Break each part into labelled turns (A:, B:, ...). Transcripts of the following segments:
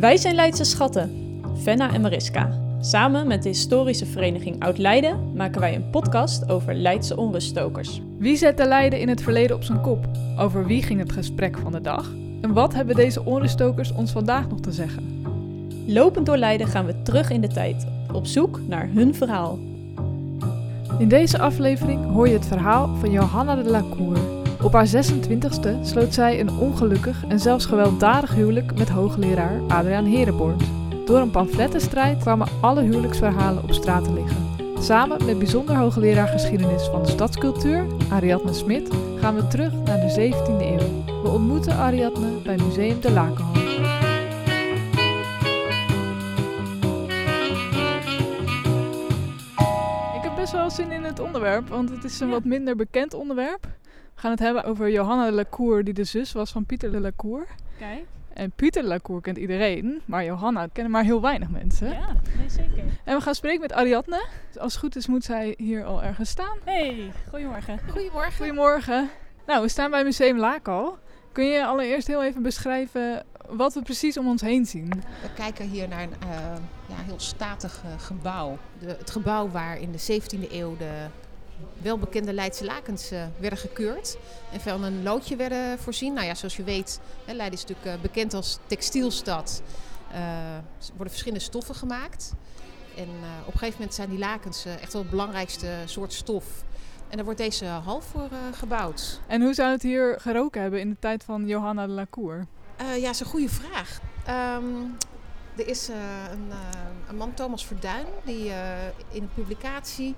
A: Wij zijn Leidse Schatten, Venna en Mariska. Samen met de historische vereniging Oud-Leiden maken wij een podcast over Leidse onruststokers.
B: Wie zette Leiden in het verleden op zijn kop? Over wie ging het gesprek van de dag? En wat hebben deze onruststokers ons vandaag nog te zeggen?
A: Lopend door Leiden gaan we terug in de tijd, op zoek naar hun verhaal.
B: In deze aflevering hoor je het verhaal van Johanna de la Cour. Op haar 26e sloot zij een ongelukkig en zelfs gewelddadig huwelijk met hoogleraar Adriaan Herenborn. Door een pamflettenstrijd kwamen alle huwelijksverhalen op straat te liggen. Samen met bijzonder hoogleraar geschiedenis van de stadscultuur, Ariadne Smit, gaan we terug naar de 17e eeuw. We ontmoeten Ariadne bij Museum de Lakenhal. Ik heb best wel zin in het onderwerp, want het is een
A: Ja.
B: wat minder bekend onderwerp. We gaan het hebben over Johanna de la Cour, die de zus was van Pieter de la Cour.
A: Kijk,
B: En Pieter de la Cour kent iedereen, maar Johanna kennen maar heel weinig mensen.
A: ja, nee zeker.
B: En we gaan spreken met Ariadne. Dus als het goed is moet zij hier al ergens staan.
A: Hey, goedemorgen.
C: Goedemorgen.
B: Goedemorgen. Nou, we staan bij Museum Laakal. Kun je allereerst heel even beschrijven wat we precies om ons heen zien?
C: We kijken hier naar een eh, ja, heel statig eh, gebouw. De, het gebouw waar in de 17e eeuw de welbekende Leidse lakens eh, werden gekeurd. En van een loodje werden voorzien. Nou ja, zoals je weet, hè, Leiden is natuurlijk eh, bekend als textielstad. Eh, er worden verschillende stoffen gemaakt. En eh, op een gegeven moment zijn die lakens eh, echt wel het belangrijkste soort stof. En daar wordt deze hal voor eh, gebouwd.
B: En hoe zou het hier geroken hebben in de tijd van Johanna de la Cour?
C: Eh, ja, dat is een goede vraag. Ehm, er is eh, een, eh, een man, Thomas Verduin, die eh, in een publicatie,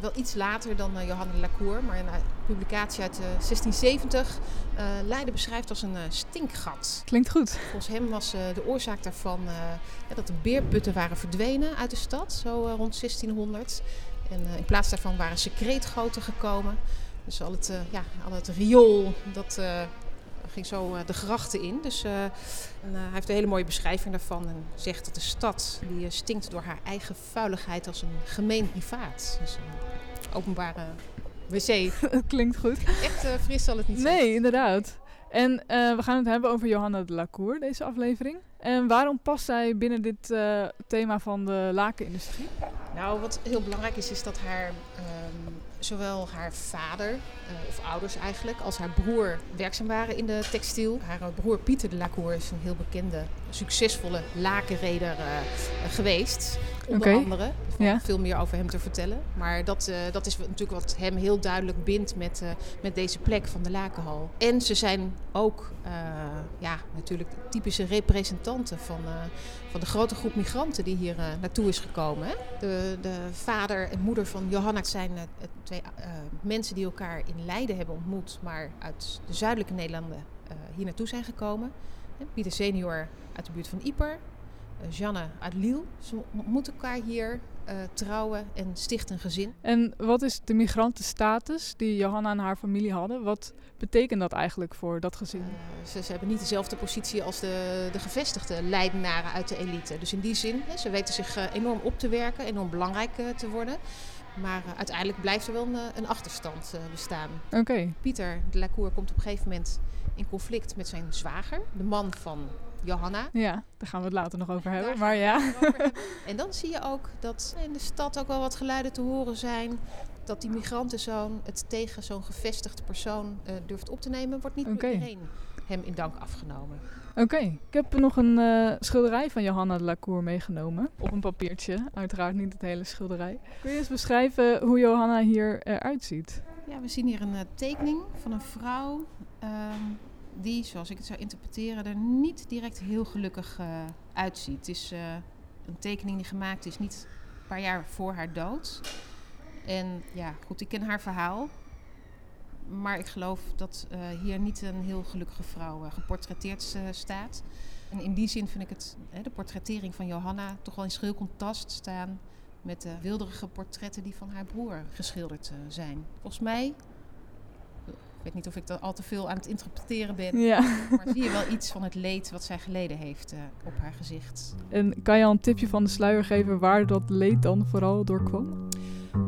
C: wel iets later dan uh, Johanna de la Cour, maar in een publicatie uit eh, 1670, eh, Leiden beschrijft als een stinkgat.
B: Klinkt goed.
C: Volgens hem was de oorzaak daarvan ja, dat de beerputten waren verdwenen uit de stad, zo rond 1600. En in plaats daarvan waren secreetgoten gekomen. Dus al het, ja, al het riool, dat ging zo eh, de grachten in. Dus eh, en, eh, hij heeft een hele mooie beschrijving daarvan. En zegt dat de stad die stinkt door haar eigen vuiligheid als een gemeen privaat. Dus een openbare wc.
B: Klinkt goed.
C: Echt fris zal het niet zijn.
B: Nee, inderdaad. En we gaan het hebben over Johanna de la Cour, deze aflevering. En waarom past zij binnen dit thema van de lakenindustrie?
C: Nou, wat heel belangrijk is, is dat haar, ehm, zowel haar vader, eh, of ouders eigenlijk, als haar broer werkzaam waren in de textiel. Haar eh, broer Pieter de Lacour is een heel bekende, succesvolle lakenreder eh, geweest. Onder
B: Oké.
C: andere. Er
B: Ja.
C: veel meer over hem te vertellen. Maar dat, dat is natuurlijk wat hem heel duidelijk bindt met, met deze plek van de lakenhal. En ze zijn ook ja, natuurlijk typische representanten van, van de grote groep migranten die hier naartoe is gekomen. Hè? De, de vader en moeder van Johanna zijn eh, twee eh, mensen die elkaar in Leiden hebben ontmoet, maar uit de zuidelijke Nederlanden eh, hier naartoe zijn gekomen. Pieter senior uit de buurt van Ieper, eh, Janne uit Liel. Ze ontmoeten elkaar hier, trouwen en stichten een gezin.
B: En wat is de migrantenstatus die Johanna en haar familie hadden? Wat betekent dat eigenlijk voor dat gezin?
C: Ze, ze hebben niet dezelfde positie als de, de gevestigde Leidenaren uit de elite. Dus in die zin, hè, ze weten zich enorm op te werken, enorm belangrijk te worden. Maar eh, uiteindelijk blijft er wel een, eh, een achterstand eh, bestaan.
B: Oké,
C: Pieter de la Cour komt op een gegeven moment in conflict met zijn zwager, de man van Johanna.
B: ja, daar gaan we het later nog over hebben.
C: Daar
B: Maar ja,
C: hebben. En dan zie je ook dat in de stad ook wel wat geluiden te horen zijn. Dat die migrantenzoon het tegen zo'n gevestigde persoon durft op te nemen, wordt niet door iedereen hem in dank afgenomen.
B: oké. Ik heb nog een eh, schilderij van Johanna de la Cour meegenomen. Op een papiertje, uiteraard niet het hele schilderij. Kun je eens beschrijven hoe Johanna hier eruit ziet?
C: Ja, we zien hier een eh, tekening van een vrouw ehm, die, zoals ik het zou interpreteren, er niet direct heel gelukkig eh, uitziet. Het is eh, een tekening die gemaakt is niet een paar jaar voor haar dood. En ja, goed, ik ken haar verhaal. Maar ik geloof dat eh, hier niet een heel gelukkige vrouw eh, geportretteerd eh, staat. En in die zin vind ik het, de portrettering van Johanna toch wel in schril contrast staan met de wilderige portretten die van haar broer geschilderd zijn. Volgens mij, ik weet niet of ik er al te veel aan het interpreteren ben,
B: Ja.
C: maar zie je wel iets van het leed wat zij geleden heeft op haar gezicht.
B: En kan je al een tipje van de sluier geven waar dat leed dan vooral door kwam?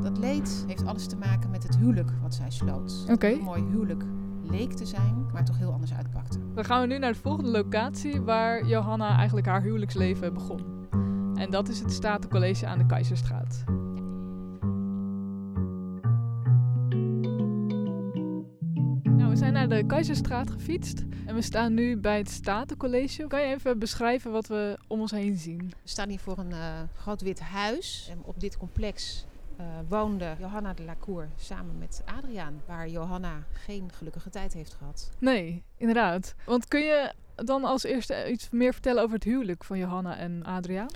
C: Dat leed heeft alles te maken met het huwelijk wat zij sloot.
B: Oké.
C: Een mooi huwelijk leek te zijn, maar toch heel anders uitpakte.
B: Dan gaan we nu naar de volgende locatie waar Johanna eigenlijk haar huwelijksleven begon. En dat is het Statencollege aan de Keizerstraat. Nou, we zijn naar de Keizerstraat gefietst en we staan nu bij het Statencollege. Kan je even beschrijven wat we om ons heen zien?
C: We staan hier voor een uh, groot wit huis. En op dit complex uh, woonde Johanna de Lacour samen met Adriaan, waar Johanna geen gelukkige tijd heeft gehad.
B: Nee, inderdaad. Want kun je dan als eerste iets meer vertellen over het huwelijk van Johanna en Adriaan?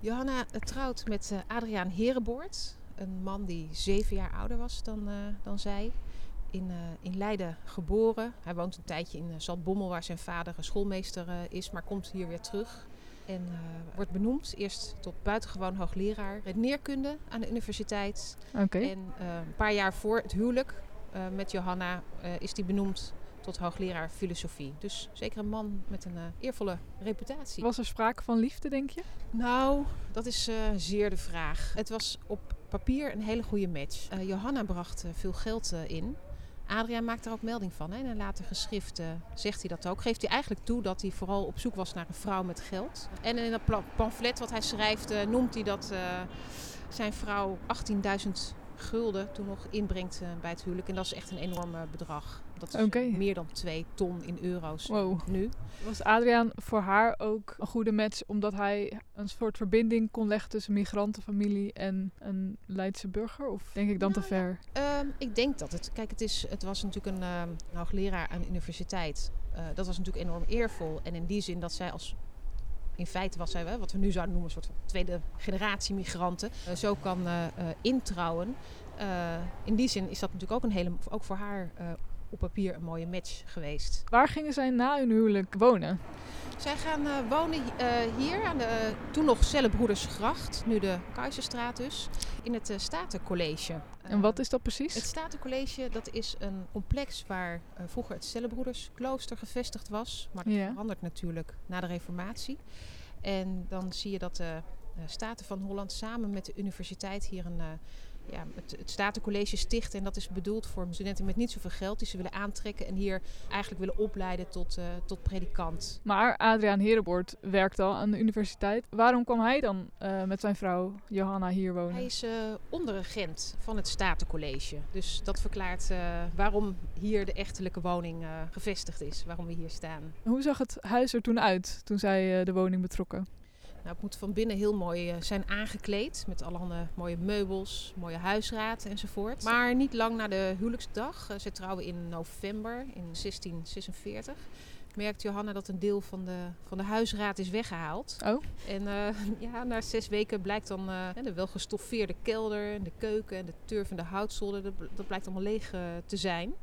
C: Johanna trouwt met uh, Adriaan Herenboort, een man die zeven jaar ouder was dan, uh, dan zij. In, in Leiden geboren. Hij woont een tijdje in Zaltbommel, waar zijn vader schoolmeester is, maar komt hier weer terug. En uh, wordt benoemd eerst tot buitengewoon hoogleraar redeneerkunde aan de universiteit.
B: Okay.
C: En uh, een paar jaar voor het huwelijk uh, met Johanna is hij benoemd tot hoogleraar filosofie. Dus zeker een man met een eervolle reputatie.
B: Was er sprake van liefde, denk je?
C: Nou, dat is zeer de vraag. Het was op papier een hele goede match. Johanna bracht veel geld in. Adriaan maakt er ook melding van. Hè? In een later geschrift uh, zegt hij dat ook. Geeft hij eigenlijk toe dat hij vooral op zoek was naar een vrouw met geld. En in dat pamflet wat hij schrijft uh, noemt hij dat uh, zijn vrouw 18.000 gulden toen nog inbrengt bij het huwelijk. En dat is echt een enorm bedrag. Dat is
B: okay.
C: meer dan 2 ton in euro's
B: wow.
C: nu.
B: Was Adriaan voor haar ook een goede match omdat hij een soort verbinding kon leggen tussen migrantenfamilie en een Leidse burger? Of denk ik dan
C: nou,
B: te ver?
C: Ja, um, ik denk dat het. Kijk, het, is, het was natuurlijk een uh, hoogleraar aan de universiteit. Uh, dat was natuurlijk enorm eervol. En in die zin dat zij als in feite was zij, wat we nu zouden noemen, een soort tweede generatie migranten, uh, zo kan uh, uh, introuwen. in die zin is dat natuurlijk ook een hele, ook voor haar op papier een mooie match geweest.
B: Waar gingen zij na hun huwelijk wonen?
C: Zij gaan uh, wonen uh, hier aan de uh, toen nog Cellebroedersgracht, nu de Keizerstraat dus, in het Statencollege.
B: En wat is dat precies?
C: Het Statencollege dat is een complex waar vroeger het Cellebroedersklooster gevestigd was. Maar dat
B: Ja.
C: verandert natuurlijk na de reformatie. En dan zie je dat de Staten van Holland samen met de universiteit hier een ja, het, het Statencollege stichten. En dat is bedoeld voor studenten met niet zoveel geld die ze willen aantrekken en hier eigenlijk willen opleiden tot, uh, tot predikant.
B: Maar Adriaan Herenboort werkt al aan de universiteit. Waarom kwam hij dan uh, met zijn vrouw Johanna hier wonen?
C: Hij is uh, onderregent van het Statencollege. Dus dat verklaart waarom hier de echtelijke woning gevestigd is, waarom we hier staan.
B: Hoe zag het huis er toen uit, toen zij de woning betrokken?
C: Nou, het moet van binnen heel mooi uh, zijn aangekleed. Met allerhande mooie meubels, mooie huisraad enzovoort. Maar niet lang na de huwelijksdag, uh, ze trouwen in november in 1646, merkt Johanna dat een deel van de, van de huisraad is weggehaald.
B: Oh.
C: En uh, ja, na zes weken blijkt dan de wel gestoffeerde kelder en de keuken en de turvende houtzolder, dat, dat blijkt allemaal leeg te zijn.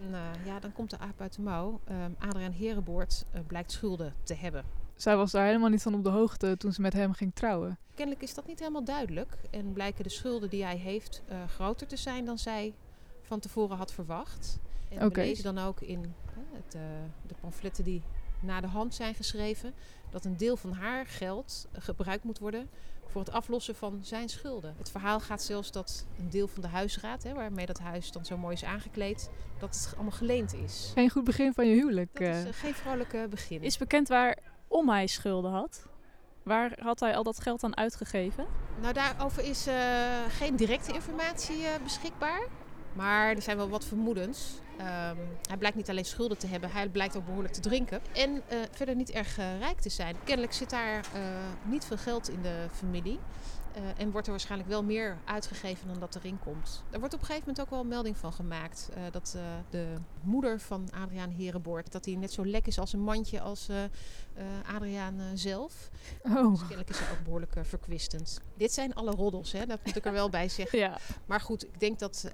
C: En, ja, dan komt de aap uit de mouw. Adriaan Herenboort blijkt schulden te hebben
B: zij was daar helemaal niet van op de hoogte toen ze met hem ging trouwen.
C: Kennelijk is dat niet helemaal duidelijk. En blijken de schulden die hij heeft uh, groter te zijn dan zij van tevoren had verwacht. En
B: okay.
C: we lezen dan ook in uh, het, uh, de pamfletten die na de hand zijn geschreven... dat een deel van haar geld gebruikt moet worden voor het aflossen van zijn schulden. Het verhaal gaat zelfs dat een deel van de huisraad, hè, waarmee dat huis dan zo mooi is aangekleed, dat het allemaal geleend is.
B: Geen goed begin van je huwelijk.
C: Dat is geen vrolijke begin.
A: Is bekend waar om hij schulden had. Waar had hij al dat geld aan uitgegeven?
C: Nou, daarover is uh, geen directe informatie uh, beschikbaar. Maar er zijn wel wat vermoedens. Um, hij blijkt niet alleen schulden te hebben, hij blijkt ook behoorlijk te drinken. En uh, verder niet erg rijk te zijn. Kennelijk zit daar niet veel geld in de familie. Uh, en wordt er waarschijnlijk wel meer uitgegeven dan dat erin komt. Er wordt op een gegeven moment ook wel een melding van gemaakt. Uh, dat uh, de moeder van Adriaan Herenboort... dat hij net zo lek is als een mandje als Adriaan zelf.
B: Oh.
C: Dus kennelijk is hij ook behoorlijk verkwistend. Dit zijn alle roddels, hè? dat moet ik er wel bij zeggen.
B: Ja.
C: Maar goed, ik denk dat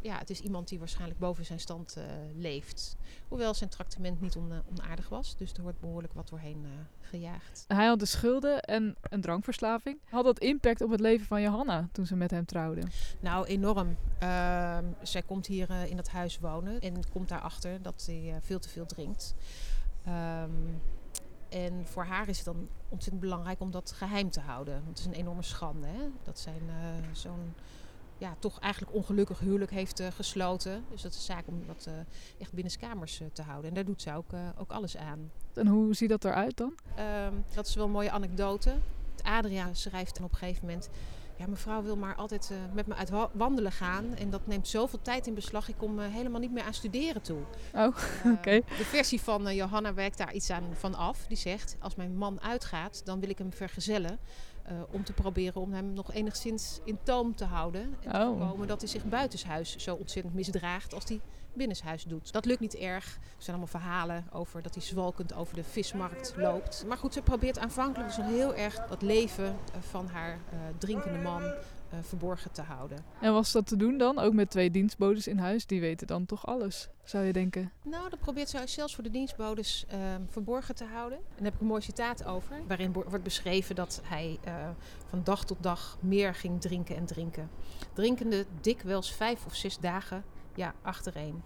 C: ja, het is iemand die waarschijnlijk boven zijn stand leeft. Hoewel zijn tractement niet on, onaardig was. Dus er wordt behoorlijk wat doorheen gejaagd.
B: Hij had de schulden en een drankverslaving. Had dat impact op het leven van Johanna toen ze met hem trouwde?
C: Nou, enorm. Uh, zij komt hier uh, in dat huis wonen en komt daarachter dat hij uh, veel te veel drinkt. Um, en voor haar is het dan ontzettend belangrijk om dat geheim te houden. Want het is een enorme schande hè? dat zijn uh, zo'n ja, toch eigenlijk ongelukkig huwelijk heeft gesloten. Dus dat is zaak om dat echt binnenskamers te houden. En daar doet ze ook, ook alles aan.
B: En hoe ziet dat eruit dan?
C: Ehm, dat is wel een mooie anekdote. Adria schrijft dan op een gegeven moment ja, mevrouw wil maar altijd uh, met me uit wandelen gaan. En dat neemt zoveel tijd in beslag. Ik kom uh, helemaal niet meer aan studeren toe.
B: Oh, uh, oké.
C: De versie van Johanna werkt daar iets aan van af. Die zegt, als mijn man uitgaat, dan wil ik hem vergezellen. om te proberen om hem nog enigszins in toom te houden. En te oh. voorkomen dat hij zich buitenshuis zo ontzettend misdraagt als hij binnenshuis doet. Dat lukt niet erg. Er zijn allemaal verhalen over dat hij zwalkend over de vismarkt loopt. Maar goed, ze probeert aanvankelijk dus nog heel erg dat leven eh, van haar uh, drinkende man uh, verborgen te houden.
B: En was dat te doen dan? Ook met twee dienstbodes in huis? Die weten dan toch alles, zou je denken?
C: Nou, dat probeert ze zelfs voor de dienstbodes uh, verborgen te houden. En daar heb ik een mooi citaat over. Waarin wordt beschreven dat hij van dag tot dag meer ging drinken en drinken. Drinkende dikwijls vijf of zes dagen ja, achtereen.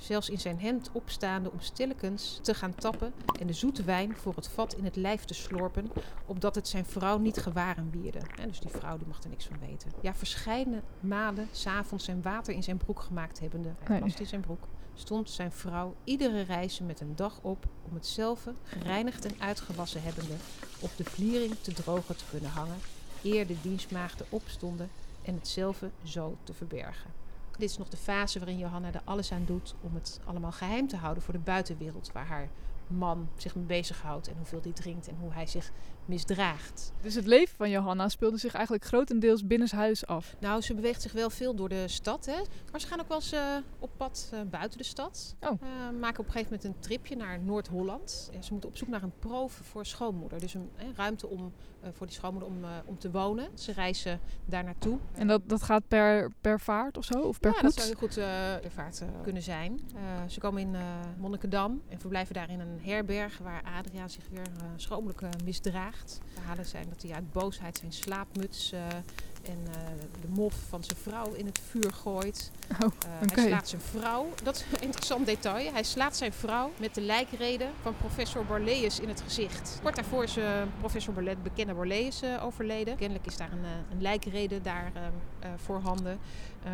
C: Zelfs in zijn hemd opstaande om stillekens te gaan tappen en de zoete wijn voor het vat in het lijf te slorpen, opdat het zijn vrouw niet gewaren wierde. dus die vrouw die mag er niks van weten. Ja, verscheidene malen s'avonds zijn water in zijn broek gemaakt hebbende, hij past in zijn broek, stond zijn vrouw iedere reis met een dag op om hetzelfde gereinigd en uitgewassen hebbende op de vliering te drogen te kunnen hangen, eer de dienstmaagden opstonden en hetzelfde zo te verbergen. Dit is nog de fase waarin Johanna er alles aan doet om het allemaal geheim te houden voor de buitenwereld, waar haar man zich mee bezighoudt en hoeveel hij drinkt en hoe hij zich misdraagt.
B: Dus het leven van Johanna speelde zich eigenlijk grotendeels binnenshuis af?
C: Nou, ze beweegt zich wel veel door de stad, hè. maar ze gaan ook wel eens uh, op pad uh, buiten de stad.
B: Oh. Uh,
C: maken op een gegeven moment een tripje naar Noord-Holland. ze moeten op zoek naar een proof voor schoonmoeder. Dus een ruimte om, voor die schoonmoeder om, om te wonen. Ze reizen daar naartoe.
B: En dat, dat gaat per, per vaart of zo? Of per
C: ja, dat zou heel goed per vaart kunnen zijn. ze komen in Monnikendam en verblijven daar in een herberg waar Adriaan zich weer schromelijk misdraagt. Verhalen zijn dat hij uit boosheid zijn slaapmuts uh, en uh, de mof van zijn vrouw in het vuur gooit.
B: Oh, uh,
C: okay. Hij slaat zijn vrouw, dat is een interessant detail. Hij slaat zijn vrouw met de lijkreden van professor Borleus in het gezicht. Kort daarvoor is professor Borlet, bekende Borleus overleden. Kennelijk is daar een, een lijkrede daar voorhanden.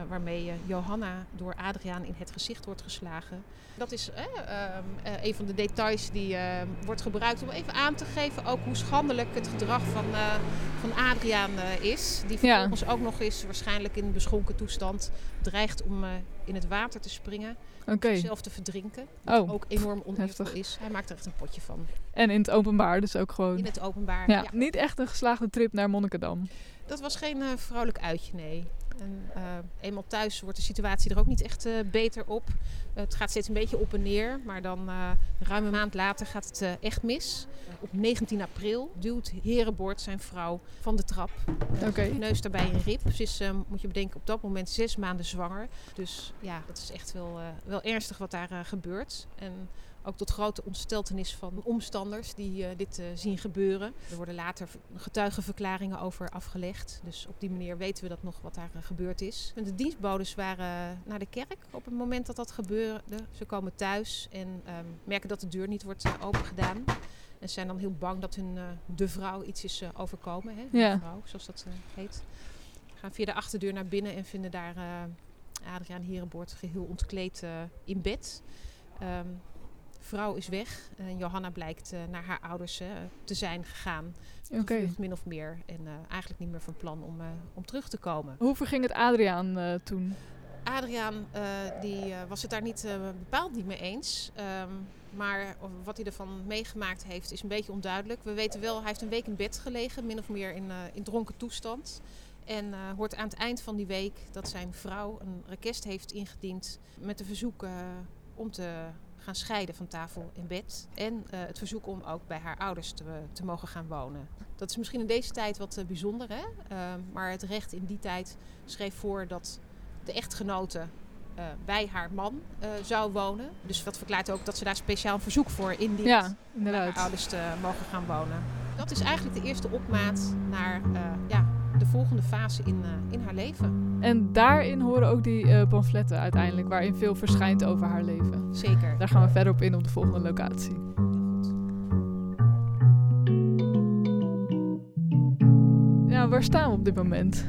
C: waarmee Johanna door Adriaan in het gezicht wordt geslagen. Dat is ehm, een van de details die ehm, wordt gebruikt om even aan te geven ook hoe schandelijk het gedrag van, van Adriaan is. Die ja. ook nog eens waarschijnlijk in beschonken toestand dreigt om uh, in het water te springen.
B: Okay.
C: Zelf te verdrinken.
B: Oh,
C: ook enorm oneervol is. Hij maakt er echt een potje van.
B: En in het openbaar dus ook gewoon.
C: In het openbaar,
B: ja. ja. Niet echt een geslaagde trip naar Monnikendam.
C: Dat was geen uh, vrouwelijk uitje, nee. En uh, eenmaal thuis wordt de situatie er ook niet echt uh, beter op. het gaat steeds een beetje op en neer, maar dan ruim een maand later gaat het echt mis. op 19 april duwt Herenbord zijn vrouw van de trap.
B: Okay.
C: Neus daarbij een rib. Ze is, moet je bedenken, op dat moment zes maanden zwanger. Dus ja, dat is echt wel, wel ernstig wat daar gebeurt. En ook tot grote ontsteltenis van omstanders die uh, dit uh, zien gebeuren. Er worden later getuigenverklaringen over afgelegd. Dus op die manier weten we dat nog wat daar uh, gebeurd is. De dienstbodes waren naar de kerk op het moment dat dat gebeurde. Ze komen thuis en um, merken dat de deur niet wordt opengedaan. En zijn dan heel bang dat hun de vrouw iets is overkomen. Hè? De
B: ja.
C: vrouw, zoals dat heet. Gaan via de achterdeur naar binnen en vinden daar Adriaan Herenboord geheel ontkleed in bed. Um, vrouw is weg. En Johanna blijkt uh, naar haar ouders uh, te zijn gegaan.
B: Okay.
C: min of meer. En eigenlijk niet meer van plan om, om terug te komen.
B: Hoe verging het Adriaan toen?
C: Adriaan die, was het daar niet bepaald niet mee eens. Um, maar wat hij ervan meegemaakt heeft is een beetje onduidelijk. We weten wel, hij heeft een week in bed gelegen. Min of meer in, in dronken toestand. En hoort aan het eind van die week dat zijn vrouw een request heeft ingediend met de verzoek om te gaan scheiden van tafel en bed. En uh, het verzoek om ook bij haar ouders te, te, mogen gaan wonen. Dat is misschien in deze tijd wat uh, bijzonder, hè? Uh, maar het recht in die tijd schreef voor dat de echtgenote bij haar man zou wonen. Dus dat verklaart ook dat ze daar speciaal verzoek voor indient.
B: Ja,
C: Om bij haar ouders te mogen gaan wonen. Dat is eigenlijk de eerste opmaat naar ja, volgende fase in, in haar leven.
B: En daarin horen ook die uh, pamfletten uiteindelijk, waarin veel verschijnt over haar leven.
C: Zeker.
B: Daar gaan we verder op in op de volgende locatie. Ja, waar staan we op dit moment?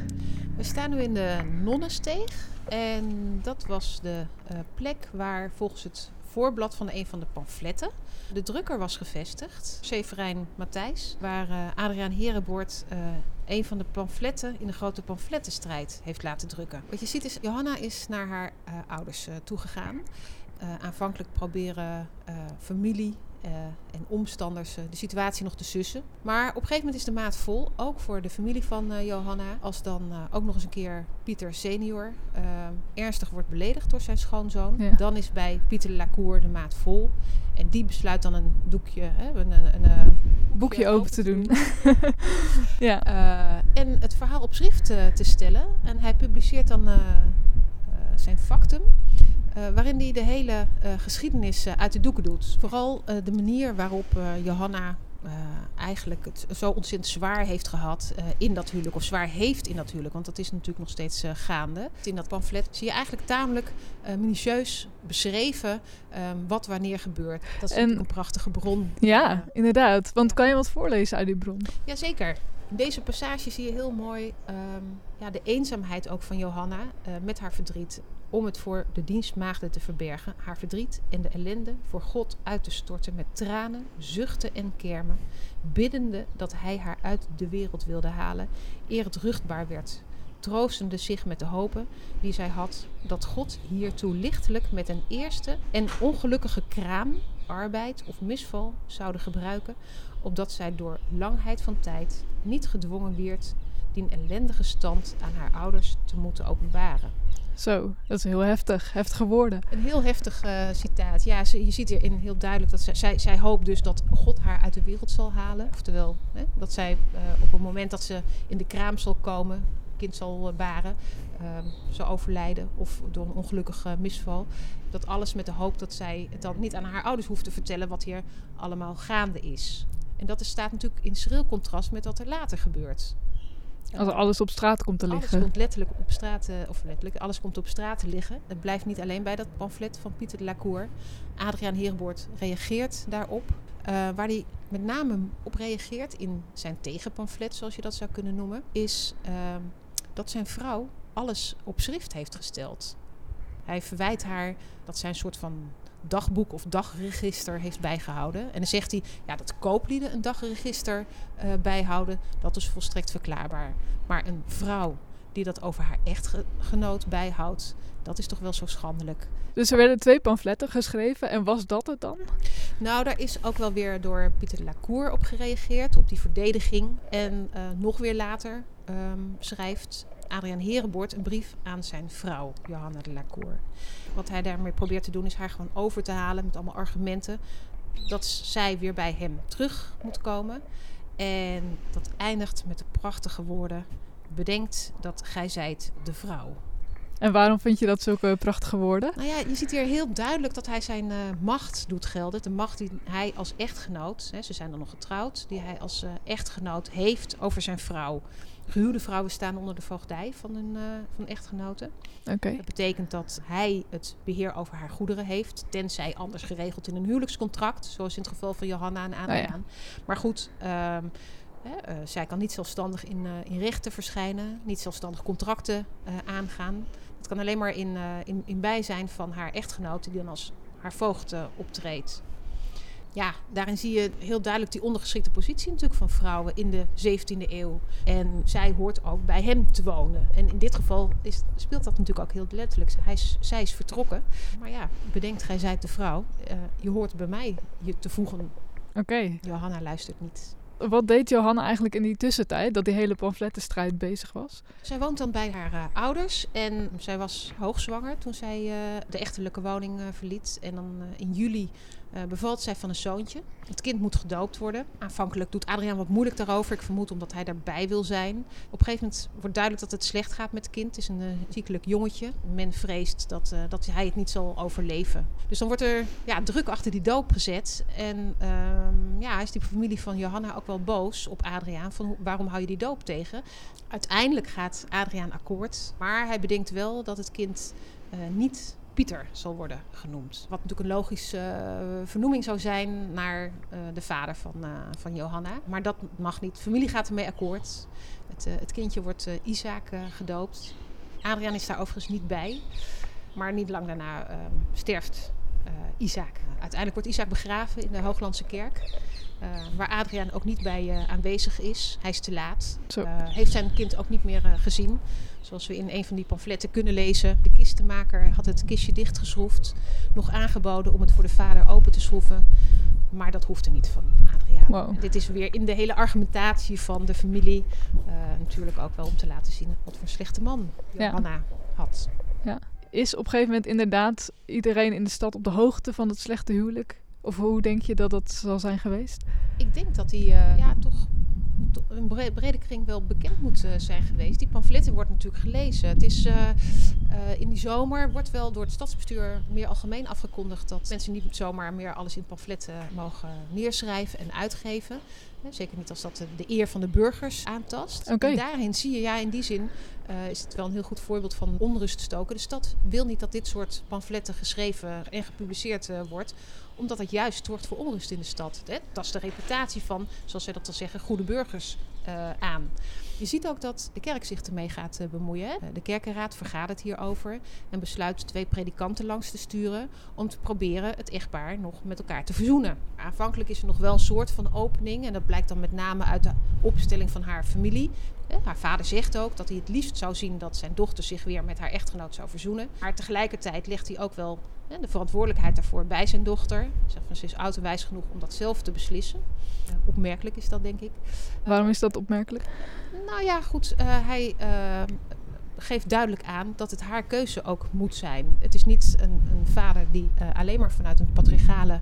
C: We staan nu in de Nonnensteeg. En dat was de uh, plek waar volgens het voorblad van een van de pamfletten de drukker was gevestigd. Severijn Matthijs, waar uh, Adriaan Herenboord uh, een van de pamfletten in de grote pamflettenstrijd heeft laten drukken. Wat je ziet is, Johanna is naar haar ouders toegegaan. aanvankelijk proberen familie uh, en omstanders uh, de situatie nog te sussen. Maar op een gegeven moment is de maat vol, ook voor de familie van uh, Johanna. Als dan ook nog eens een keer Pieter senior ernstig wordt beledigd door zijn schoonzoon, ja. dan is bij Pieter Lacour de maat vol. En die besluit dan een doekje, hè, een, een, een
B: boekje open te doen.
C: ja. en het verhaal op schrift te stellen. En hij publiceert dan zijn factum. Uh, waarin hij de hele uh, geschiedenis uh, uit de doeken doet. Vooral de manier waarop Johanna eigenlijk het zo ontzettend zwaar heeft gehad in dat huwelijk. Of zwaar heeft in dat huwelijk, want dat is natuurlijk nog steeds gaande. In dat pamflet zie je eigenlijk tamelijk minutieus beschreven ehm, wat wanneer gebeurt. Dat is en, een prachtige bron.
B: Ja, inderdaad. Want kan je wat voorlezen uit die bron?
C: Jazeker. In deze passage zie je heel mooi um, ja, de eenzaamheid ook van Johanna met haar verdriet om het voor de dienstmaagden te verbergen, haar verdriet en de ellende voor God uit te storten met tranen, zuchten en kermen, biddende dat hij haar uit de wereld wilde halen, eer het ruchtbaar werd, troostende zich met de hopen die zij had dat God hiertoe lichtelijk met een eerste en ongelukkige kraam, arbeid of misval zouden gebruiken, opdat zij door langheid van tijd niet gedwongen werd die ellendige stand aan haar ouders te moeten openbaren.
B: Zo, dat is heel heftig. Heftige woorden.
C: Een heel heftig uh, citaat. Ja, ze, je ziet hierin heel duidelijk dat zij, zij, zij hoopt dus dat God haar uit de wereld zal halen. Oftewel, hè, dat zij uh, op het moment dat ze in de kraam zal komen, kind zal baren, uh, zal overlijden of door een ongelukkige misval. Dat alles met de hoop dat zij het dan niet aan haar ouders hoeft te vertellen wat hier allemaal gaande is. En dat staat natuurlijk in schril contrast met wat er later gebeurt.
B: Als alles op straat komt te liggen.
C: Alles komt letterlijk op straat, of letterlijk, alles komt op straat te liggen. Het blijft niet alleen bij dat pamflet van Pieter de Lacour. Adriaan Herenboord reageert daarop. Uh, waar hij met name op reageert in zijn tegenpamflet, zoals je dat zou kunnen noemen, is uh, dat zijn vrouw alles op schrift heeft gesteld. Hij verwijt haar dat zij een soort van dagboek of dagregister heeft bijgehouden. En dan zegt hij, ja, dat kooplieden een dagregister uh, bijhouden, dat is volstrekt verklaarbaar. Maar een vrouw die dat over haar echtgenoot bijhoudt, dat is toch wel zo schandelijk.
B: Dus er werden twee pamfletten geschreven en was dat het dan?
C: Nou, daar is ook wel weer door Pieter Lacour op gereageerd, op die verdediging. En uh, nog weer later um, schrijft Adriaan Herenboord een brief aan zijn vrouw, Johanna de Lacour. Wat hij daarmee probeert te doen is haar gewoon over te halen met allemaal argumenten. Dat zij weer bij hem terug moet komen. En dat eindigt met de prachtige woorden: Bedenkt dat gij zijt de vrouw.
B: En waarom vind je dat zulke prachtige woorden?
C: Nou ja, je ziet hier heel duidelijk dat hij zijn uh, macht doet gelden. De macht die hij als echtgenoot, hè, ze zijn dan nog getrouwd, die hij als uh, echtgenoot heeft over zijn vrouw. Gehuwde vrouwen staan onder de voogdij van een, uh, van echtgenoten.
B: Okay.
C: Dat betekent dat hij het beheer over haar goederen heeft, tenzij anders geregeld in een huwelijkscontract, zoals in het geval van Johanna en Adriaan. Oh ja. Maar goed, um, hè, uh, zij kan niet zelfstandig in, uh, in rechten verschijnen, niet zelfstandig contracten aangaan. Dat kan alleen maar in, in, in bijzijn van haar echtgenoot, die dan als haar voogd optreedt ja, daarin zie je heel duidelijk die ondergeschikte positie natuurlijk van vrouwen in de 17e eeuw. En zij hoort ook bij hem te wonen. En in dit geval is, speelt dat natuurlijk ook heel letterlijk. Hij is, zij is vertrokken. Maar ja, bedenkt, gij zijt de vrouw. Uh, je hoort bij mij je te voegen.
B: Oké. Okay.
C: Johanna luistert niet.
B: Wat deed Johanna eigenlijk in die tussentijd dat die hele pamflettenstrijd bezig was?
C: Zij woont dan bij haar uh, ouders en zij was hoogzwanger toen zij uh, de echterlijke woning uh, verliet. En dan in juli uh, bevalt zij van een zoontje. Het kind moet gedoopt worden. Aanvankelijk doet Adriaan wat moeilijk daarover. Ik vermoed omdat hij daarbij wil zijn. Op een gegeven moment wordt duidelijk dat het slecht gaat met het kind. Het is een uh, ziekelijk jongetje. Men vreest dat, uh, dat hij het niet zal overleven. Dus dan wordt er ja, druk achter die doop gezet. En ehm, ja, is die familie van Johanna ook wel boos op Adriaan. Van waarom hou je die doop tegen? Uiteindelijk gaat Adriaan akkoord. Maar hij bedenkt wel dat het kind niet Pieter zal worden genoemd. Wat natuurlijk een logische uh, vernoeming zou zijn naar uh, de vader van, uh, van Johanna. Maar dat mag niet. Familie gaat ermee akkoord. Het, het kindje wordt Isaac gedoopt. Adriaan is daar overigens niet bij. Maar niet lang daarna sterft Isaac. Uiteindelijk wordt Isaac begraven in de Hooglandse kerk. Uh, waar Adriaan ook niet bij uh, aanwezig is. Hij is te laat. Uh, heeft zijn kind ook niet meer gezien. Zoals we in een van die pamfletten kunnen lezen. De kistenmaker had het kistje dichtgeschroefd. Nog aangeboden om het voor de vader open te schroeven. Maar dat hoefde niet van Adriaan.
B: Wow.
C: Dit is weer in de hele argumentatie van de familie. natuurlijk ook wel om te laten zien wat voor een slechte man Johanna ja. had.
B: Ja. Is op een gegeven moment inderdaad iedereen in de stad op de hoogte van het slechte huwelijk? Of hoe denk je dat dat zal zijn geweest?
C: Ik denk dat hij uh, ja, toch een brede kring wel bekend moet uh, zijn geweest. Die pamfletten wordt natuurlijk gelezen. Het is uh, in die zomer wordt wel door het stadsbestuur meer algemeen afgekondigd dat mensen niet zomaar meer alles in pamfletten mogen neerschrijven en uitgeven. Zeker niet als dat de, eer van de burgers aantast.
B: Okay.
C: En daarin zie je, ja, in die zin uh, is het wel een heel goed voorbeeld van onrust stoken. De stad wil niet dat dit soort pamfletten geschreven en gepubliceerd uh, wordt, omdat het juist zorgt voor onrust in de stad. Hè? Dat is de reputatie van, zoals zij dat dan zeggen, goede burgers uh, aan. Je ziet ook dat de kerk zich ermee gaat uh, bemoeien. Hè? De kerkenraad vergadert hierover en besluit twee predikanten langs te sturen om te proberen het echtpaar nog met elkaar te verzoenen. Aanvankelijk is er nog wel een soort van opening en dat blijkt dan met name uit de opstelling van haar familie. Haar vader zegt ook dat hij het liefst zou zien dat zijn dochter zich weer met haar echtgenoot zou verzoenen. Maar tegelijkertijd legt hij ook wel de verantwoordelijkheid daarvoor bij zijn dochter. Zegt van ze is oud en wijs genoeg om dat zelf te beslissen. Opmerkelijk is dat, denk ik.
B: Waarom is dat opmerkelijk?
C: Nou ja, goed. Uh, hij uh, geeft duidelijk aan dat het haar keuze ook moet zijn. Het is niet een, een vader die alleen maar vanuit een patriarchale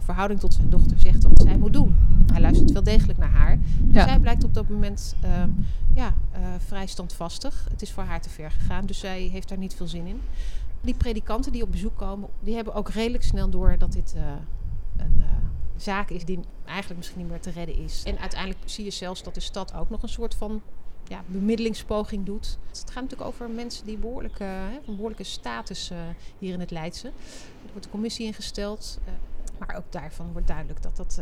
C: verhouding tot zijn dochter zegt wat zij moet doen. Hij luistert wel degelijk naar haar. En ja. zij blijkt op dat moment ehm, ja, vrij standvastig. Het is voor haar te ver gegaan, dus zij heeft daar niet veel zin in die predikanten die op bezoek komen, die hebben ook redelijk snel door dat dit uh, een uh, zaak is die eigenlijk misschien niet meer te redden is. En uiteindelijk zie je zelfs dat de stad ook nog een soort van ja, bemiddelingspoging doet. Het gaat natuurlijk over mensen die behoorlijke, hè, een behoorlijke status uh, hier in het Leidse. Er wordt een commissie ingesteld, maar ook daarvan wordt duidelijk dat dat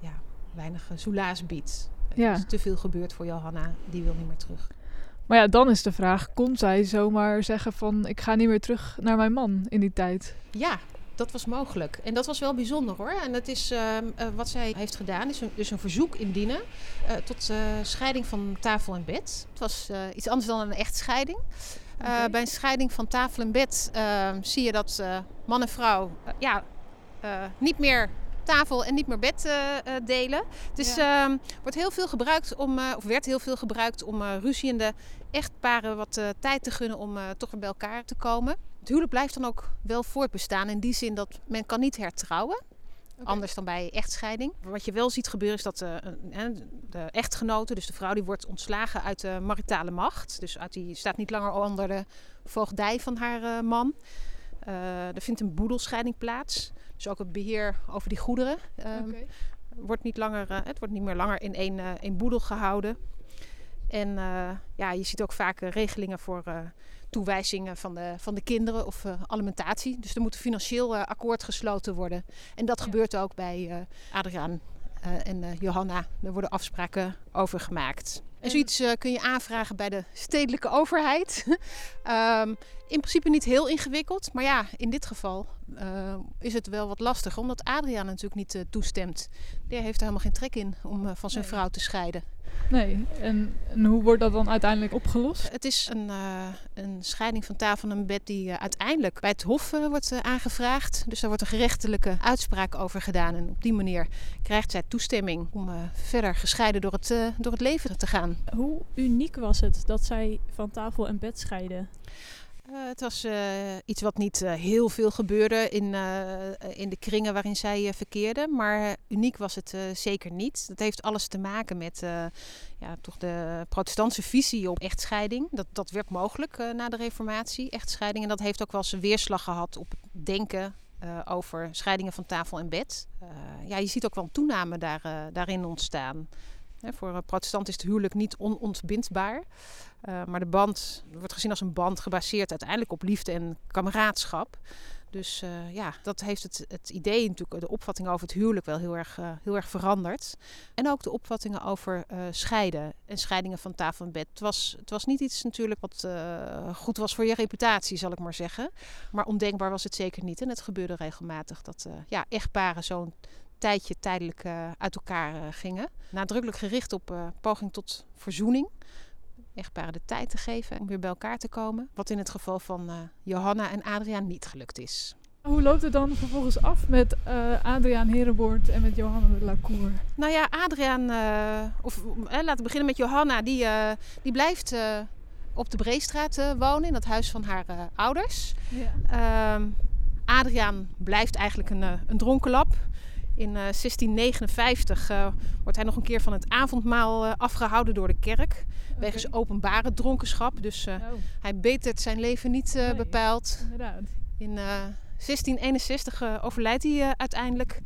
C: ja, weinig soelaas biedt.
B: Ja.
C: Er is te veel gebeurd voor Johanna, die wil niet meer terug.
B: Maar ja, dan is de vraag: kon zij zomaar zeggen van ik ga niet meer terug naar mijn man in die tijd?
C: Ja, dat was mogelijk. En dat was wel bijzonder hoor. En dat is uh, uh, wat zij heeft gedaan, is een, dus een verzoek indienen uh, tot scheiding van tafel en bed. Het was iets anders dan een echtscheiding. Okay. bij een scheiding van tafel en bed zie je dat man en vrouw ja, niet meer tafel en niet meer bed uh, delen. Dus ja. uh, wordt heel veel gebruikt om, uh, of werd heel veel gebruikt om ruziende echtparen wat tijd te gunnen om toch weer bij elkaar te komen. Het huwelijk blijft dan ook wel voortbestaan in die zin dat men kan niet hertrouwen. Okay. Anders dan bij echtscheiding. Wat je wel ziet gebeuren is dat de, de echtgenote, dus de vrouw, die wordt ontslagen uit de maritale macht. Dus uit die staat niet langer onder de voogdij van haar man. er vindt een boedelscheiding plaats. Dus ook het beheer over die goederen um, okay. wordt niet langer, uh, het wordt niet meer langer in één, uh, één boedel gehouden. En uh, ja, je ziet ook vaak regelingen voor toewijzingen van de, van de kinderen of alimentatie. Dus er moet een financieel akkoord gesloten worden. En dat ja. gebeurt ook bij Adriaan en Johanna. Er worden afspraken over gemaakt. En zoiets uh, kun je aanvragen bij de stedelijke overheid. um, in principe niet heel ingewikkeld, maar ja, in dit geval uh, is het wel wat lastig, omdat Adriaan natuurlijk niet uh, toestemt. Die heeft er helemaal geen trek in om van zijn nee. vrouw te scheiden.
B: Nee, en, en, hoe wordt dat dan uiteindelijk opgelost?
C: Het is een, uh, een scheiding van tafel en bed die uh, uiteindelijk bij het Hof uh, wordt aangevraagd. Dus daar wordt een gerechtelijke uitspraak over gedaan. En op die manier krijgt zij toestemming om verder gescheiden door het, door het leven te gaan.
A: Hoe uniek was het dat zij van tafel en bed scheiden?
C: Uh, het was uh, iets wat niet uh, heel veel gebeurde in, in de kringen waarin zij verkeerde. Maar uniek was het zeker niet. Dat heeft alles te maken met ja, toch de protestantse visie op echtscheiding. Dat, dat werd mogelijk na de reformatie, echtscheiding. En dat heeft ook wel zijn weerslag gehad op denken over scheidingen van tafel en bed. ja, je ziet ook wel een toename daar, daarin ontstaan. Voor een protestant is het huwelijk niet onontbindbaar. Uh, maar de band wordt gezien als een band gebaseerd uiteindelijk op liefde en kameraadschap. Dus uh, ja, dat heeft het, het idee natuurlijk, de opvatting over het huwelijk wel heel erg, heel erg veranderd. En ook de opvattingen over scheiden en scheidingen van tafel en bed. Het was, het was niet iets natuurlijk wat goed was voor je reputatie, zal ik maar zeggen. Maar ondenkbaar was het zeker niet. En het gebeurde regelmatig dat ja, echtparen zo'n tijdje tijdelijk uit elkaar gingen. Nadrukkelijk gericht op poging tot verzoening echtparen de tijd te geven om weer bij elkaar te komen. Wat in het geval van Johanna en Adriaan niet gelukt is.
B: Hoe loopt het dan vervolgens af met uh, Adriaan Herenboord en met Johanna de Lacour?
C: Nou ja, Adriaan, uh, of laten we beginnen met Johanna. Die, die blijft op de Breestraat wonen, in het huis van haar ouders. Ja. Ehm, Adriaan blijft eigenlijk een, een dronkenlap. In 1659 uh, uh, wordt hij nog een keer van het avondmaal uh, afgehouden door de kerk. Okay. Wegens openbare dronkenschap. Dus oh. hij betert zijn leven niet nee, bepaald. Inderdaad. In 1661 overlijdt hij uiteindelijk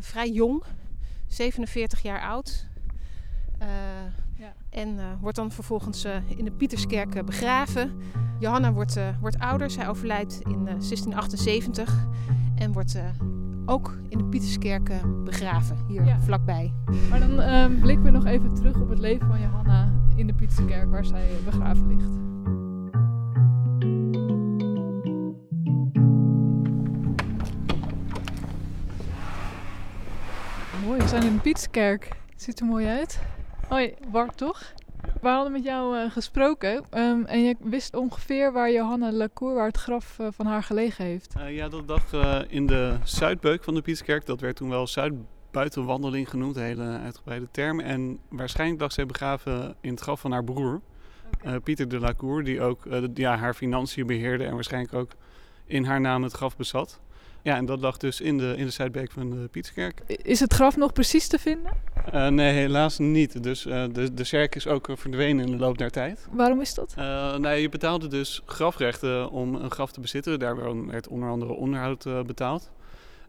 C: vrij jong. 47 jaar oud. Ja. En wordt dan vervolgens in de Pieterskerk begraven. Johanna wordt, wordt ouder. Zij overlijdt in 1678. En wordt ook in de Pieterskerk begraven, hier ja. vlakbij.
B: Maar dan uh, blikken we nog even terug op het leven van Johanna in de Pieterskerk waar zij begraven ligt. Mooi, we zijn in de Pieterskerk. Ziet er mooi uit. Hoi, Bart toch? We hadden met jou uh, gesproken um, en je wist ongeveer waar Johanna Lacour, waar het graf uh, van haar gelegen heeft.
D: Uh, ja, dat lag in de Zuidbeuk van de Pieterskerk. Dat werd toen wel Zuidbuitenwandeling genoemd, een hele uitgebreide term. En waarschijnlijk lag zij begraven in het graf van haar broer, okay. Pieter de Lacour, die ook ja, haar financiën beheerde en waarschijnlijk ook in haar naam het graf bezat. Ja, en dat lag dus in de, in de Zuidbeek van de Pieterskerk.
B: Is het graf nog precies te vinden?
D: Uh, nee, helaas niet. Dus uh, de, de zerk is ook verdwenen in de loop der tijd.
B: Waarom is dat?
D: Uh, nee, je betaalde dus grafrechten om een graf te bezitten. Daar werd onder andere onderhoud betaald.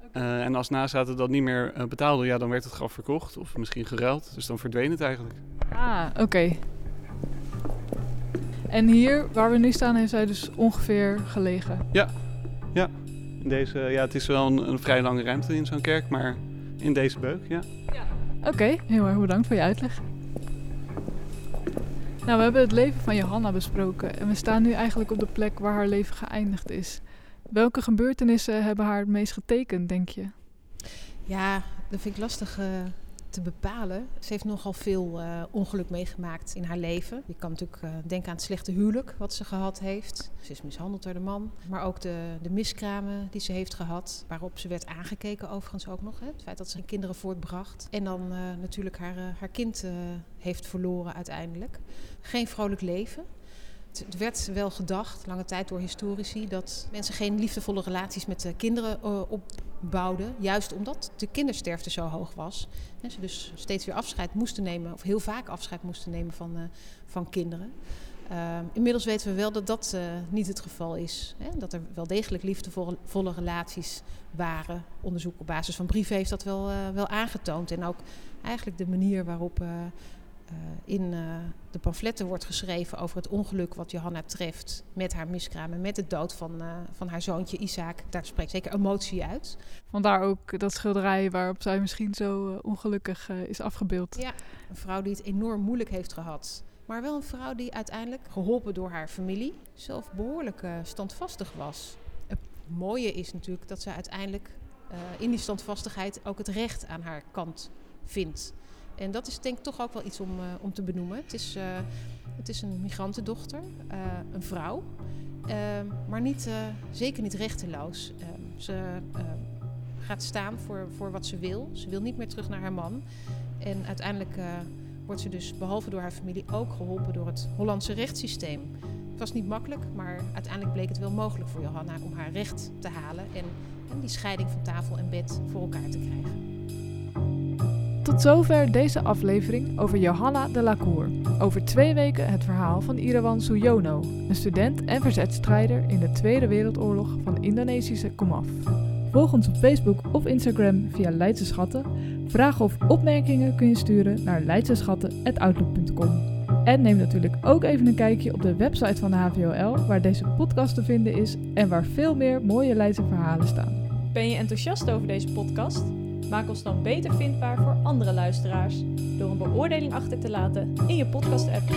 D: Okay. en als nazaten dat niet meer betaalden, ja, dan werd het graf verkocht of misschien geruild. Dus dan verdween het eigenlijk.
B: Ah, oké. En hier, waar we nu staan, heeft zij dus ongeveer gelegen?
D: Ja, ja. In deze, ja, het is wel een, een vrij lange ruimte in zo'n kerk, maar in deze beuk, ja. ja.
B: Oké, okay, heel erg bedankt voor je uitleg. Nou, we hebben het leven van Johanna besproken en we staan nu eigenlijk op de plek waar haar leven geëindigd is. Welke gebeurtenissen hebben haar het meest getekend, denk je?
C: Ja, dat vind ik lastig uh, te bepalen. Ze heeft nogal veel uh, ongeluk meegemaakt in haar leven. Je kan natuurlijk uh, denken aan het slechte huwelijk wat ze gehad heeft. Ze is mishandeld door de man. Maar ook de, de miskramen die ze heeft gehad. Waarop ze werd aangekeken overigens ook nog. Hè? Het feit dat ze kinderen voortbracht. En dan uh, natuurlijk haar, haar kind heeft verloren uiteindelijk. Geen vrolijk leven. Het werd wel gedacht, lange tijd door historici, dat mensen geen liefdevolle relaties met de kinderen uh, opbouwden. Juist omdat de kindersterfte zo hoog was. En ze dus steeds weer afscheid moesten nemen, of heel vaak afscheid moesten nemen van, uh, van kinderen. Uh, inmiddels weten we wel dat dat uh, niet het geval is. Hè? Dat er wel degelijk liefdevolle relaties waren. Onderzoek op basis van brieven heeft dat wel, wel aangetoond. En ook eigenlijk de manier waarop in uh, de pamfletten wordt geschreven over het ongeluk wat Johanna treft met haar miskraam en met de dood van, uh, van haar zoontje Isaac. Daar spreekt zeker emotie uit.
B: Vandaar ook dat schilderij waarop zij misschien zo ongelukkig is afgebeeld.
C: Ja, een vrouw die het enorm moeilijk heeft gehad. Maar wel een vrouw die uiteindelijk, geholpen door haar familie, zelf behoorlijk standvastig was. Het mooie is natuurlijk dat zij uiteindelijk in die standvastigheid ook het recht aan haar kant vindt. En dat is denk ik toch ook wel iets om, uh, om te benoemen. Het is, uh, het is een migrantendochter, uh, een vrouw, ehm, maar niet, zeker niet rechteloos. Ehm, ze gaat staan voor, voor wat ze wil. Ze wil niet meer terug naar haar man. En uiteindelijk wordt ze dus, behalve door haar familie, ook geholpen door het Hollandse rechtssysteem. Het was niet makkelijk, maar uiteindelijk bleek het wel mogelijk voor Johanna om haar recht te halen en, en die scheiding van tafel en bed voor elkaar te krijgen.
B: Tot zover deze aflevering over Johanna de Lacour. Over twee weken het verhaal van Irawan Suyono, een student en verzetstrijder in de Tweede Wereldoorlog van Indonesische komaf. Volg ons op Facebook of Instagram via Leidse Schatten. Vragen of opmerkingen kun je sturen naar leidseschatten.outlook.com. En neem natuurlijk ook even een kijkje op de website van de HVOL, waar deze podcast te vinden is en waar veel meer mooie Leidse verhalen staan.
A: Ben je enthousiast over deze podcast? Maak ons dan beter vindbaar voor andere luisteraars door een beoordeling achter te laten in je podcast-app.